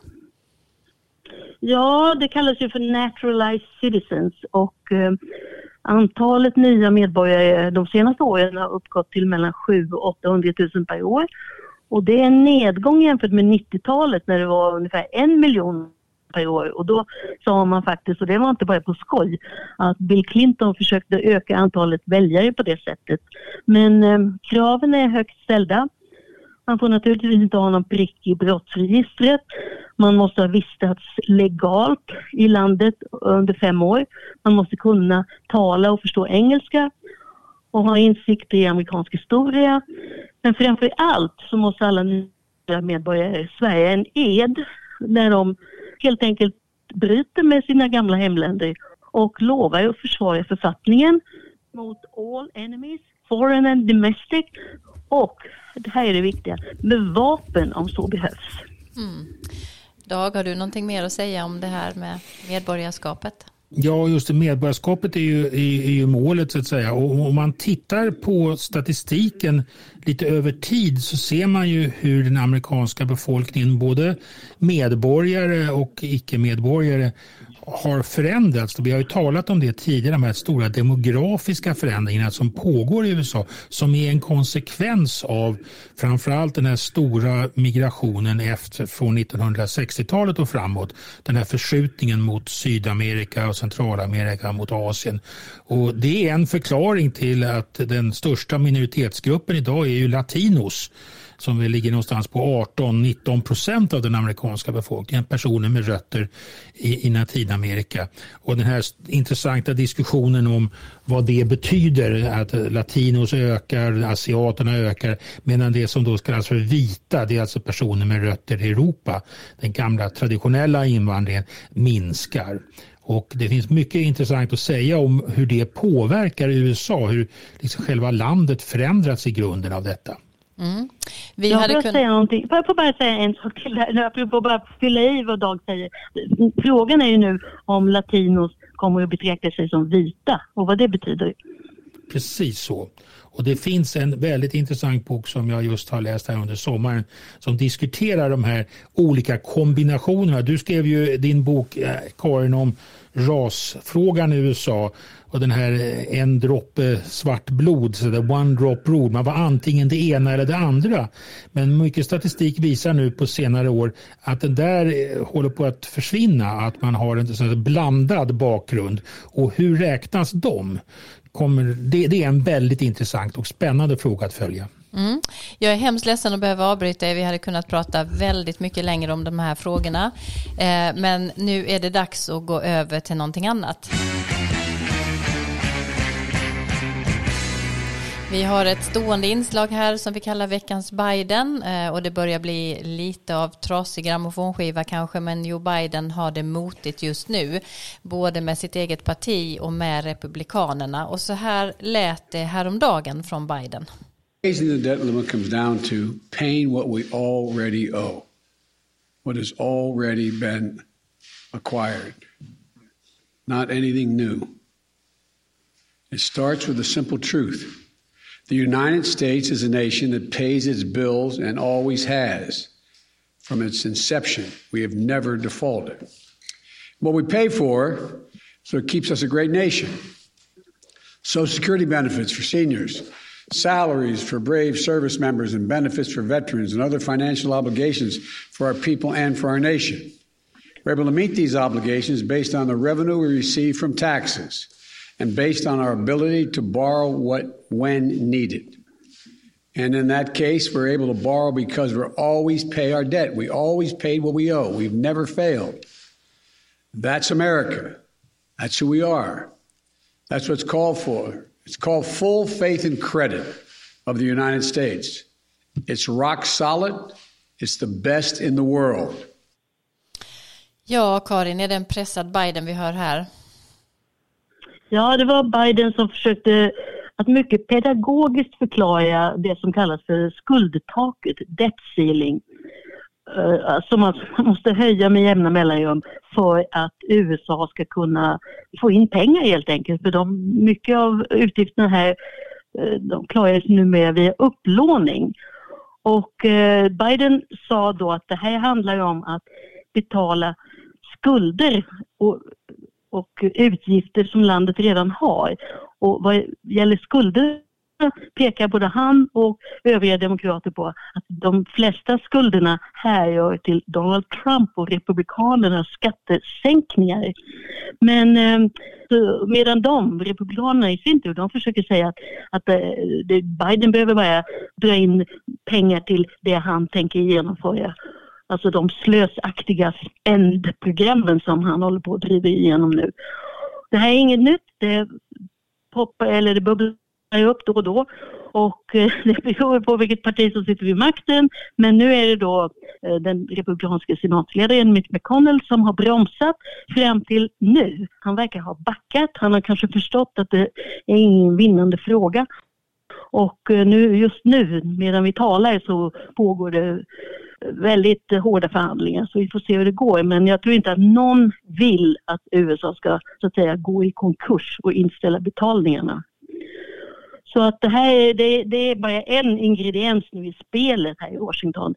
Ja, det kallas ju för naturalized citizens och antalet nya medborgare de senaste åren har uppgått till mellan 700 och 800 000 per år. Och det är en nedgång jämfört med 90-talet när det var ungefär en miljon per år. Och då sa man faktiskt, och det var inte bara på skoj, att Bill Clinton försökte öka antalet väljare på det sättet. Men eh, kraven är högt ställda. Man får naturligtvis inte ha någon prick i brottsregistret. Man måste ha vistats legalt i landet under fem år. Man måste kunna tala och förstå engelska och ha insikter i amerikansk historia. Men framför allt så måste alla nya medborgare i Sverige en ed när de helt enkelt bryter med sina gamla hemländer och lovar att försvara författningen mot all enemies, foreign and domestic och, det här är det viktiga, med vapen om så behövs. Mm. Dag, har du någonting mer att säga om det här med medborgarskapet? Ja, just det. Medborgarskapet är ju, är, är ju målet så att säga. Och om man tittar på statistiken lite över tid så ser man ju hur den amerikanska befolkningen, både medborgare och icke-medborgare, har förändrats. Vi har ju talat om det tidigare, de här stora demografiska förändringarna som pågår i USA som är en konsekvens av framförallt den här stora migrationen efter, från 1960-talet och framåt. Den här förskjutningen mot Sydamerika och Centralamerika mot Asien. Och det är en förklaring till att den största minoritetsgruppen idag är ju latinos som ligger någonstans på 18-19 procent av den amerikanska befolkningen, personer med rötter i, i Latinamerika. Och den här intressanta diskussionen om vad det betyder, att latinos ökar, asiaterna ökar, medan det som då kallas för vita, det är alltså personer med rötter i Europa, den gamla traditionella invandringen, minskar. Och Det finns mycket intressant att säga om hur det påverkar USA, hur liksom själva landet förändrats i grunden av detta. Mm. Vi jag hade kunnat... säga någonting. Jag får bara säga en sak till där. Jag får bara fylla i vad Dag säger. Frågan är ju nu om latinos kommer att betrakta sig som vita och vad det betyder. Precis så. Och det finns en väldigt intressant bok som jag just har läst här under sommaren som diskuterar de här olika kombinationerna. Du skrev ju din bok eh, Karin om rasfrågan i USA och den här eh, en droppe svart blod, så det one drop rule. Man var antingen det ena eller det andra. Men mycket statistik visar nu på senare år att den där eh, håller på att försvinna. Att man har en blandad bakgrund. Och hur räknas de? Kommer, det, det är en väldigt intressant och spännande fråga att följa. Mm. Jag är hemskt ledsen att behöva avbryta er. Vi hade kunnat prata väldigt mycket längre om de här frågorna. Eh, men nu är det dags att gå över till någonting annat. Vi har ett stående inslag här som vi kallar veckans Biden eh, och det börjar bli lite av trasig grammofonskiva kanske men Joe Biden har det motigt just nu både med sitt eget parti och med republikanerna och så här lät det häromdagen från Biden. Raising the debt limit comes down to paying what we already owe, what has already been acquired, not anything new. It starts with the simple truth. The United States is a nation that pays its bills and always has. From its inception, we have never defaulted. What we pay for, so it keeps us a great nation. Social Security benefits for seniors, salaries for brave service members, and benefits for veterans, and other financial obligations for our people and for our nation. We're able to meet these obligations based on the revenue we receive from taxes and based on our ability to borrow what when needed. And in that case, we're able to borrow because we always pay our debt. We always paid what we owe. We've never failed. That's America. That's who we are. That's what's called for. It's called full faith and credit of the United States. It's rock solid. It's the best in the world. Ja, Karin, är det en pressad Biden vi hör här? Ja, det var Biden som försökte att mycket pedagogiskt förklara det som kallas för skuldtaket, debt ceiling. Eh, som man måste höja med jämna mellanrum för att USA ska kunna få in pengar helt enkelt. För de, mycket av utgifterna här eh, de klaras numera via upplåning. Och eh, Biden sa då att det här handlar om att betala skulder och och utgifter som landet redan har. Och vad gäller skulder pekar både han och övriga demokrater på att de flesta skulderna härrör till Donald Trump och republikanernas skattesänkningar. Men ehm, medan de, republikanerna i sin tur, de försöker säga att, att eh, Biden behöver bara dra in pengar till det han tänker genomföra Alltså de slösaktiga ändprogrammen som han håller på att driva igenom nu. Det här är inget nytt. Det poppar eller det bubblar upp då och då. Och eh, det beror på vilket parti som sitter vid makten. Men nu är det då eh, den republikanska senatsledaren Mitch McConnell som har bromsat fram till nu. Han verkar ha backat. Han har kanske förstått att det är ingen vinnande fråga. Och eh, nu, just nu medan vi talar så pågår det väldigt hårda förhandlingar så vi får se hur det går. Men jag tror inte att någon vill att USA ska så att säga gå i konkurs och inställa betalningarna. Så att det här det, det är bara en ingrediens nu i spelet här i Washington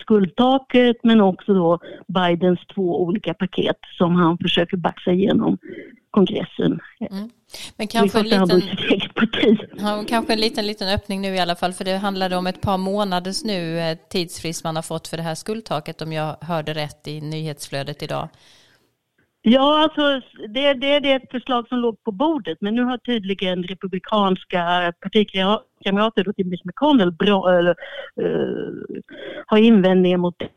skuldtaket men också då Bidens två olika paket som han försöker baxa igenom kongressen. Mm. Men kanske en, liten, ja, kanske en liten, liten öppning nu i alla fall, för det handlade om ett par månaders nu eh, tidsfrist man har fått för det här skuldtaket om jag hörde rätt i nyhetsflödet idag. Ja, alltså det, det, det är ett förslag som låg på bordet men nu har tydligen republikanska kamrater till Mitch McConnell bra, eller, uh, har invändningar mot det.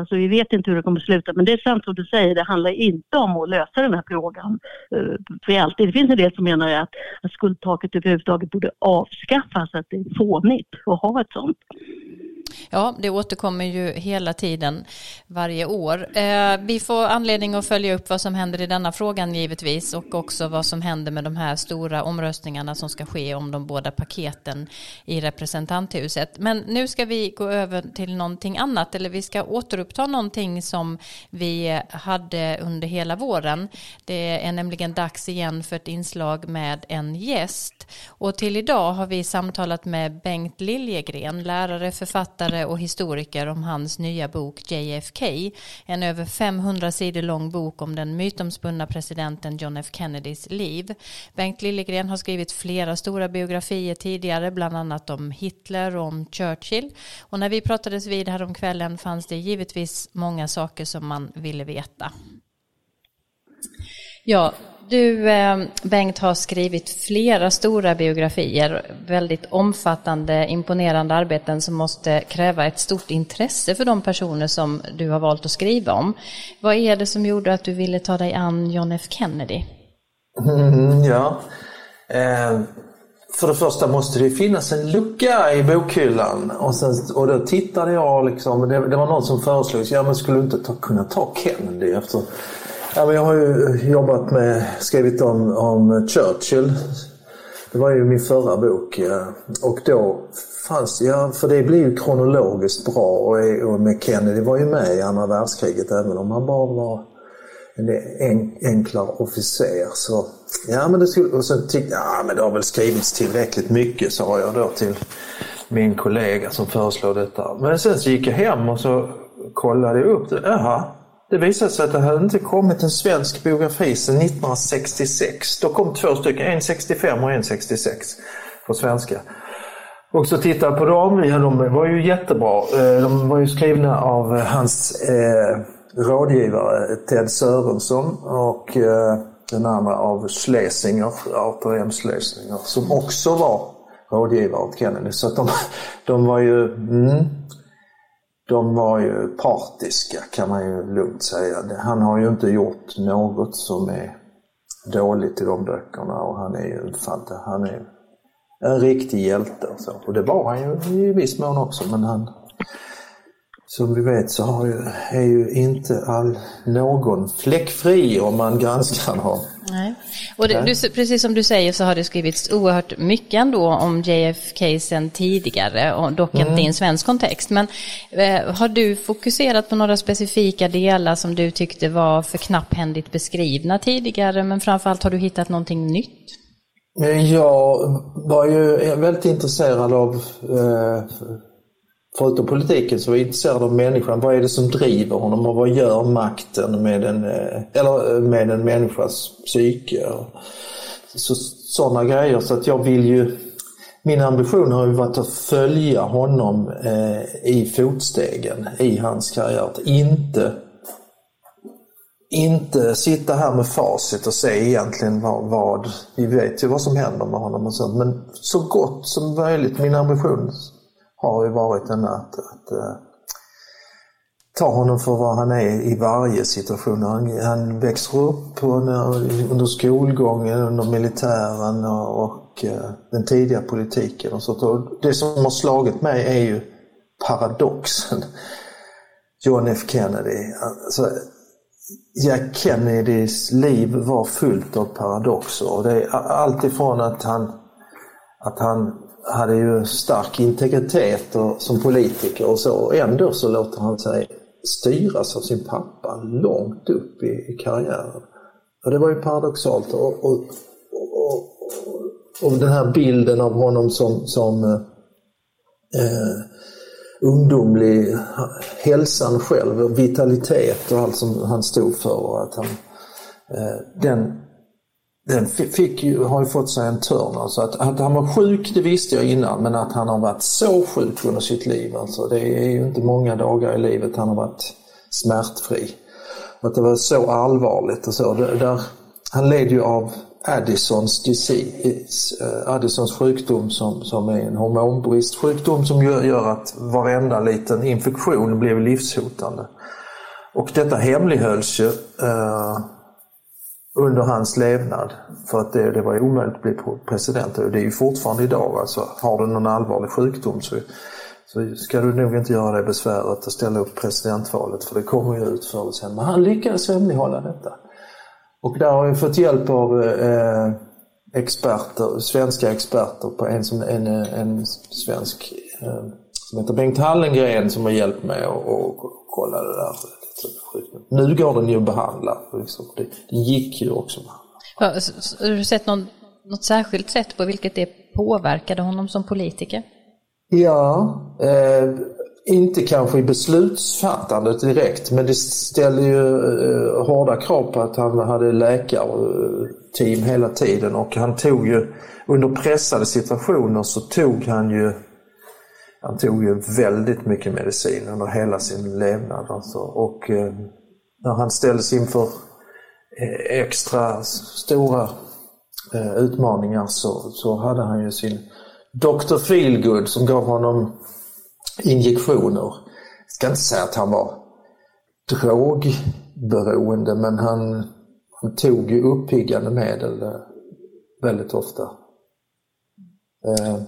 alltså, vi vet inte hur det kommer att sluta men det är sant som du säger, det handlar inte om att lösa den här frågan uh, för alltid. Det finns en del som menar att, att skuldtaket överhuvudtaget borde avskaffas, att det är fånigt att ha ett sånt. Ja, det återkommer ju hela tiden varje år. Eh, vi får anledning att följa upp vad som händer i denna frågan givetvis och också vad som händer med de här stora omröstningarna som ska ske om de båda paketen i representanthuset. Men nu ska vi gå över till någonting annat eller vi ska återuppta någonting som vi hade under hela våren. Det är nämligen dags igen för ett inslag med en gäst och till idag har vi samtalat med Bengt Liljegren, lärare, författare författare och historiker om hans nya bok JFK. En över 500 sidor lång bok om den mytomspunna presidenten John F Kennedys liv. Bengt Liljegren har skrivit flera stora biografier tidigare, bland annat om Hitler och om Churchill. Och när vi pratades vid häromkvällen fanns det givetvis många saker som man ville veta. Ja, du, eh, Bengt, har skrivit flera stora biografier, väldigt omfattande, imponerande arbeten som måste kräva ett stort intresse för de personer som du har valt att skriva om. Vad är det som gjorde att du ville ta dig an John F Kennedy? Mm, ja, eh, för det första måste det finnas en lucka i bokhyllan och, sen, och då tittade jag liksom, det, det var någon som föreslog, ja men skulle du inte ta, kunna ta Kennedy efter Ja, men jag har ju jobbat med, skrivit om, om Churchill. Det var ju min förra bok. Och då fanns ja, för det blir ju kronologiskt bra och, och med Kennedy var ju med i andra världskriget även om han bara var en en, enklare officer. Så, ja, men det skulle, och sen tyckte jag, ja men det har väl skrivits tillräckligt mycket sa jag då till min kollega som föreslog detta. Men sen så gick jag hem och så kollade jag upp det. Jaha, det visade sig att det hade inte kommit en svensk biografi sedan 1966. Då kom två stycken, en 65 och en 66 på svenska. Och så tittade jag på dem, ja, de var ju jättebra. Eh, de var ju skrivna av hans eh, rådgivare Ted Sörensson och eh, den andra av Schlesinger, Arthur M. Schlesinger, som också var rådgivare åt Kennedy. Så att de, de var ju mm, de var ju partiska kan man ju lugnt säga. Han har ju inte gjort något som är dåligt i de böckerna och han är ju en han är en riktig hjälte och så. Och det var han ju i viss mån också men han som vi vet så har ju, är ju inte all, någon fläckfri om man granskar honom. Nej. Och det, du, precis som du säger så har det skrivits oerhört mycket ändå om JFK sen tidigare, och dock mm. inte i en svensk kontext. Men eh, har du fokuserat på några specifika delar som du tyckte var för knapphändigt beskrivna tidigare, men framförallt har du hittat någonting nytt? Jag var ju väldigt intresserad av eh, förutom politiken så var jag intresserad av människan. Vad är det som driver honom och vad gör makten med en, eh, eller eh, med en människas psyke? Så, sådana grejer. Så att jag vill ju, min ambition har ju varit att följa honom eh, i fotstegen i hans karriär. Att inte, inte sitta här med facit och se egentligen vad, vad, vi vet ju vad som händer med honom och sånt. Men så gott som möjligt, min ambition har ju varit den att, att uh, ta honom för vad han är i varje situation. Han, han växer upp på, under skolgången, under militären och, och uh, den tidiga politiken. Och sånt. Och det som har slagit mig är ju paradoxen. John F Kennedy. Alltså, Jack Kennedys liv var fullt av paradoxer. Det är alltifrån att han, att han hade ju stark integritet och, som politiker och så. Och ändå så låter han sig styras av sin pappa långt upp i, i karriären. Och det var ju paradoxalt. Och, och, och, och, den här bilden av honom som, som eh, ungdomlig hälsan själv, vitalitet och allt som han stod för. Och att han, eh, den den fick ju, har ju fått sig en törn. Alltså att, att han var sjuk det visste jag innan men att han har varit så sjuk under sitt liv. Alltså det är ju inte många dagar i livet han har varit smärtfri. Och att det var så allvarligt och så. Det, där, han led ju av Addisons disease, eh, Addisons sjukdom som, som är en hormonbristsjukdom som gör, gör att varenda liten infektion blir livshotande. Och detta hemlighölls ju eh, under hans levnad. För att det, det var omöjligt att bli president och det är ju fortfarande idag. Alltså, har du någon allvarlig sjukdom så, så ska du nog inte göra dig besväret att ställa upp presidentvalet för det kommer ju ut förr eller sen. Men han lyckades hemlighålla detta. Och där har jag fått hjälp av eh, experter, svenska experter på en, en, en svensk eh, som heter Bengt Hallengren som har hjälpt mig att kolla det där. Nu går den ju att behandla. Liksom. Det, det gick ju också att Har du sett någon, något särskilt sätt på vilket det påverkade honom som politiker? Ja, eh, inte kanske i beslutsfattandet direkt men det ställer ju eh, hårda krav på att han hade läkarteam hela tiden och han tog ju under pressade situationer så tog han ju han tog ju väldigt mycket medicin under hela sin levnad. Alltså. Och eh, när han ställdes inför eh, extra stora eh, utmaningar så, så hade han ju sin Dr. Feelgood som gav honom injektioner. Jag ska inte säga att han var drogberoende men han, han tog ju uppiggande medel eh, väldigt ofta. Eh,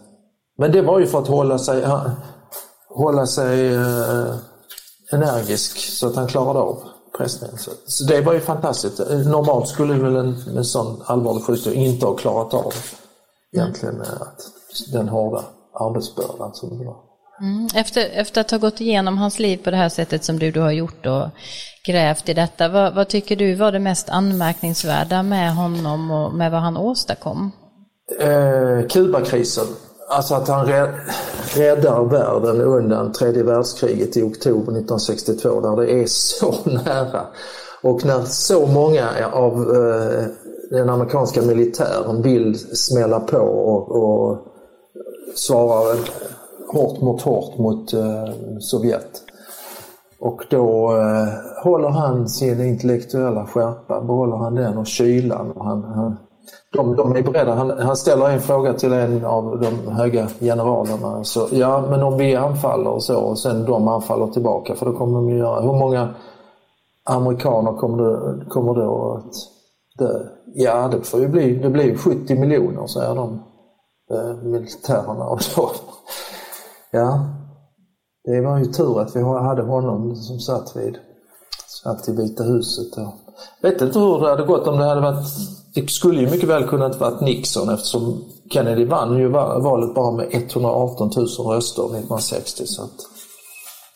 men det var ju för att hålla sig, hålla sig eh, energisk så att han klarade av pressningen. Så det var ju fantastiskt. Normalt skulle väl en, en sån allvarlig sjukdom inte ha klarat av egentligen att, den hårda arbetsbördan som det var. Mm. Efter, efter att ha gått igenom hans liv på det här sättet som du, du har gjort och grävt i detta, vad, vad tycker du var det mest anmärkningsvärda med honom och med vad han åstadkom? Eh, Kubakrisen Alltså att han räddar världen undan tredje världskriget i oktober 1962 där det är så nära. Och när så många av eh, den amerikanska militären vill smälla på och, och svara hårt mot hårt mot eh, Sovjet. Och då eh, håller han sin intellektuella skärpa, behåller han den och kylan. Och han, han de, de är beredda. Han, han, ställer en fråga till en av de höga generalerna. Så, ja, men om vi anfaller och så och sen de anfaller tillbaka, för då kommer de göra... Hur många amerikaner kommer, det, kommer då att dö? Ja, det får ju bli, det blir 70 miljoner, säger de eh, militärerna. Och så. ja, det var ju tur att vi hade honom som satt vid satt i Vita huset. Jag vet inte hur det hade gått om det hade varit det skulle ju mycket väl kunnat varit Nixon eftersom Kennedy vann ju valet bara med 118 000 röster 1960. Så att,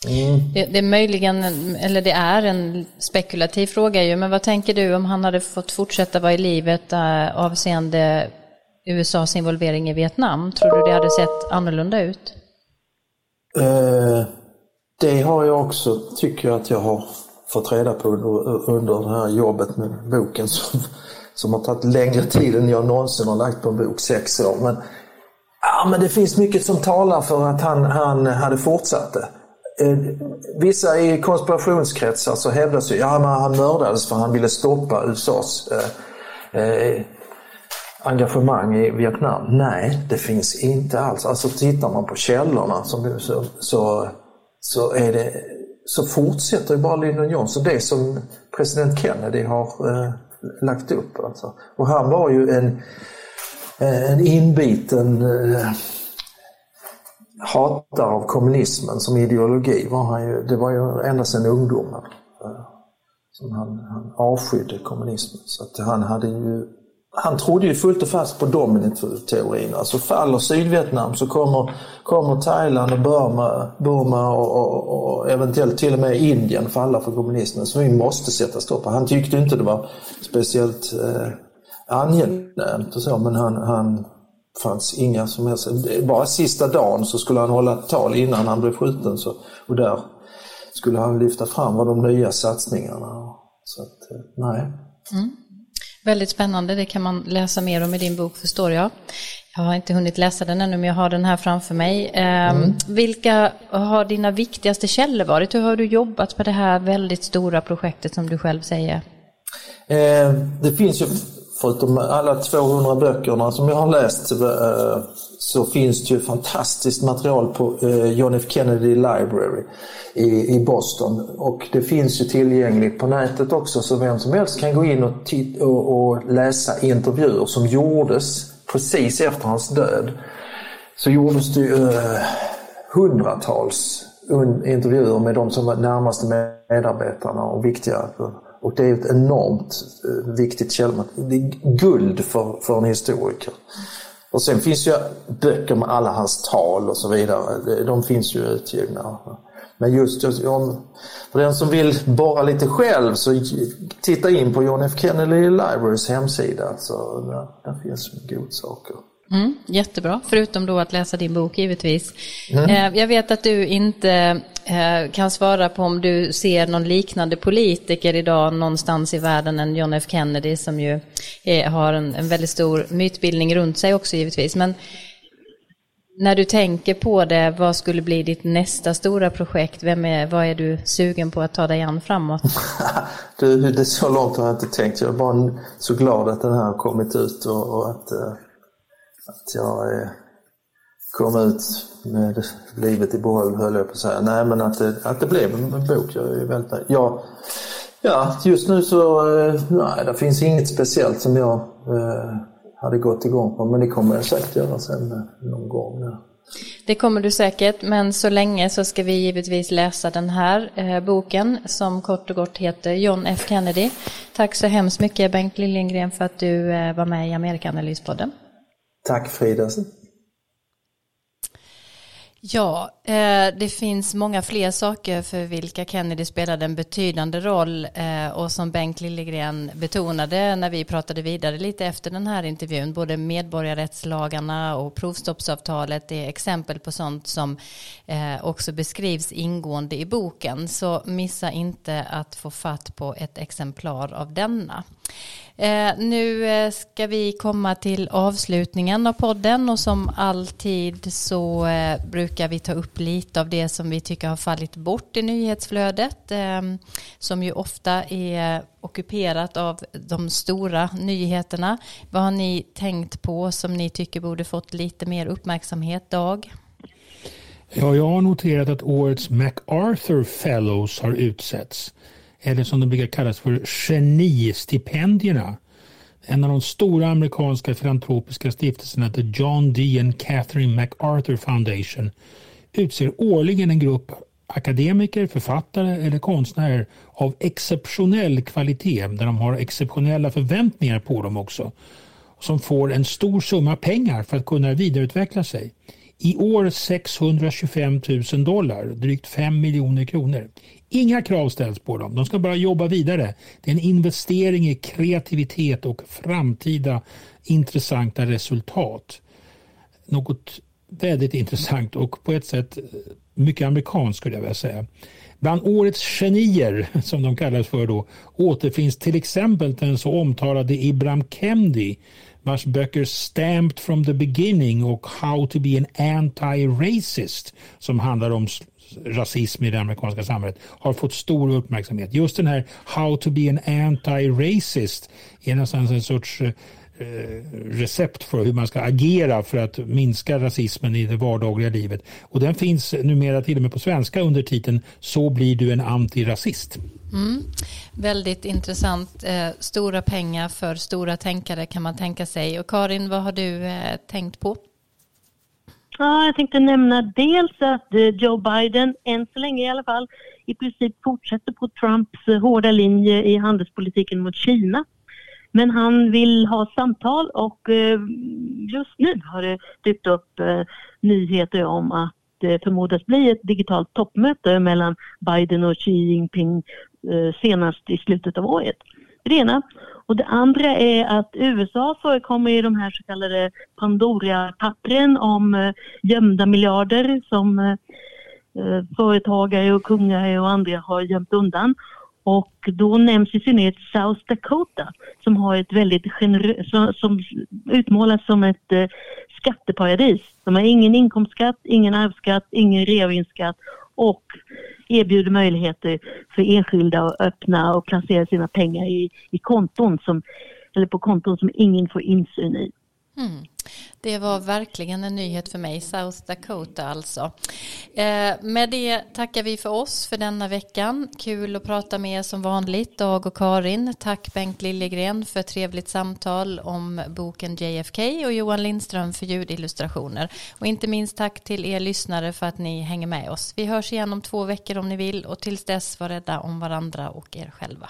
mm. det, det, är möjligen, eller det är en spekulativ fråga ju, men vad tänker du om han hade fått fortsätta vara i livet äh, avseende USAs involvering i Vietnam? Tror du det hade sett annorlunda ut? Eh, det har jag också, tycker jag att jag har fått reda på under, under det här jobbet med boken som som har tagit längre tid än jag någonsin har lagt på en bok, sex år. Men, ja, men det finns mycket som talar för att han, han hade fortsatt det. Eh, vissa i konspirationskretsar så hävdas ju ja, han mördades för att han ville stoppa USAs eh, eh, engagemang i Vietnam. Nej, det finns inte alls. Alltså tittar man på källorna som, så, så, så, är det, så fortsätter ju bara Lyndon Johnson det som president Kennedy har eh, lagt upp. Alltså. Och han var ju en, eh, en inbiten eh, hatare av kommunismen som ideologi. Var han ju, det var ju ända sedan ungdomen eh, som han, han avskydde kommunismen. Så att han hade ju han trodde ju fullt och fast på dominant-teorin. Alltså faller Sydvietnam så kommer, kommer Thailand och Burma, Burma och, och, och, eventuellt till och med Indien falla för kommunismen. Så vi måste sätta stopp Han tyckte inte det var speciellt eh, angenämt och så, men han, han fanns inga som helst... Bara sista dagen så skulle han hålla ett tal innan han blev skjuten. Så, och där skulle han lyfta fram vad de nya satsningarna. Så att, eh, nej. Mm. Väldigt spännande, det kan man läsa mer om i din bok förstår jag. Jag har inte hunnit läsa den ännu men jag har den här framför mig. Ehm, mm. Vilka har dina viktigaste källor varit? Hur har du jobbat på det här väldigt stora projektet som du själv säger? Eh, det finns ju, förutom alla 200 böckerna som jag har läst, eh, så finns det ju fantastiskt material på eh, John F Kennedy Library i, Boston. Och det finns ju tillgängligt på nätet också så vem som helst kan gå in och, och, och läsa intervjuer som gjordes precis efter hans död. Så gjordes det ju eh, hundratals intervjuer med de som var närmaste medarbetarna och viktiga. Och det är ett enormt eh, viktigt källmaterial. Det är guld för, för en historiker. Och sen finns ju böcker med alla hans tal och så vidare. De finns ju utgivna. Men just om, för den som vill borra lite själv så titta in på John F Kennedy Libraries hemsida. Så där, där finns godsaker. Mm, jättebra, förutom då att läsa din bok givetvis. Mm. Eh, jag vet att du inte Eh, kan svara på om du ser någon liknande politiker idag någonstans i världen än John F Kennedy som ju eh, har en, en väldigt stor mytbildning runt sig också givetvis. Men när du tänker på det, vad skulle bli ditt nästa stora projekt? Vem är, vad är du sugen på att ta dig an framåt? du, det så långt har jag inte tänkt. Jag är bara så glad att den här har kommit ut och, och att, eh, att jag är kom ut med livet i behåll, höll jag på att säga. Nej, men att det, att det blev en bok. Jag är väldigt nöjd. Ja, ja, just nu så, uh, nej, det finns inget speciellt som jag hade gått igång på. Men det kommer jag säkert göra sen eh, någon gång. Ja. Det kommer du säkert, men så länge så ska vi givetvis läsa den här eh, boken som kort och gott heter John F Kennedy. Tack så hemskt mycket Bengt Liljengren för att du eh, var med i Amerikanalyspodden. Tack Frida. Ja, Eh, det finns många fler saker för vilka Kennedy spelade en betydande roll eh, och som Bengt Liljegren betonade när vi pratade vidare lite efter den här intervjun, både medborgarrättslagarna och provstoppsavtalet är exempel på sånt som eh, också beskrivs ingående i boken. Så missa inte att få fatt på ett exemplar av denna. Nu ska vi komma till avslutningen av podden och som alltid så brukar vi ta upp lite av det som vi tycker har fallit bort i nyhetsflödet ehm, som ju ofta är ockuperat av de stora nyheterna. Vad har ni tänkt på som ni tycker borde fått lite mer uppmärksamhet, Dag? Ja, jag har noterat att årets MacArthur Fellows har utsetts eller som de brukar kallas för genistipendierna. En av de stora amerikanska filantropiska stiftelserna, The John D. and Catherine MacArthur Foundation, utser årligen en grupp akademiker, författare eller konstnärer av exceptionell kvalitet, där de har exceptionella förväntningar på dem också, som får en stor summa pengar för att kunna vidareutveckla sig. I år 625 000 dollar, drygt 5 miljoner kronor. Inga krav ställs på dem, de ska bara jobba vidare. Det är en investering i kreativitet och framtida intressanta resultat. Något väldigt intressant och på ett sätt eh, mycket amerikanskt skulle jag vilja säga. Bland årets genier, som de kallas för då, återfinns till exempel den så omtalade Ibram Kendi vars böcker Stamped from the beginning och How to be an anti-racist som handlar om rasism i det amerikanska samhället har fått stor uppmärksamhet. Just den här How to be an anti-racist är nästan en sorts eh, recept för hur man ska agera för att minska rasismen i det vardagliga livet. Och den finns numera till och med på svenska under titeln Så blir du en antirasist. Mm. Väldigt intressant. Eh, stora pengar för stora tänkare kan man tänka sig. Och Karin, vad har du eh, tänkt på? Ja, jag tänkte nämna dels att eh, Joe Biden, än så länge i alla fall, i princip fortsätter på Trumps eh, hårda linje i handelspolitiken mot Kina. Men han vill ha samtal och eh, just nu har det dykt upp eh, nyheter om att det förmodas bli ett digitalt toppmöte mellan Biden och Xi Jinping senast i slutet av året. Det ena. Och det andra är att USA förekommer i de här så kallade Pandora-pappren om gömda miljarder som företagare och kungar och andra har gömt undan. Och då nämns i synnerhet South Dakota som har ett väldigt generöst, som, som utmålas som ett eh, skatteparadis. De har ingen inkomstskatt, ingen arvsskatt, ingen reavinstskatt och erbjuder möjligheter för enskilda att öppna och placera sina pengar i, i konton som, eller på konton som ingen får insyn i. Mm. Det var verkligen en nyhet för mig, South Dakota alltså. Eh, med det tackar vi för oss för denna veckan. Kul att prata med er som vanligt, Dag och Karin. Tack Bengt Liljegren för trevligt samtal om boken JFK och Johan Lindström för ljudillustrationer. Och inte minst tack till er lyssnare för att ni hänger med oss. Vi hörs igen om två veckor om ni vill och tills dess var rädda om varandra och er själva.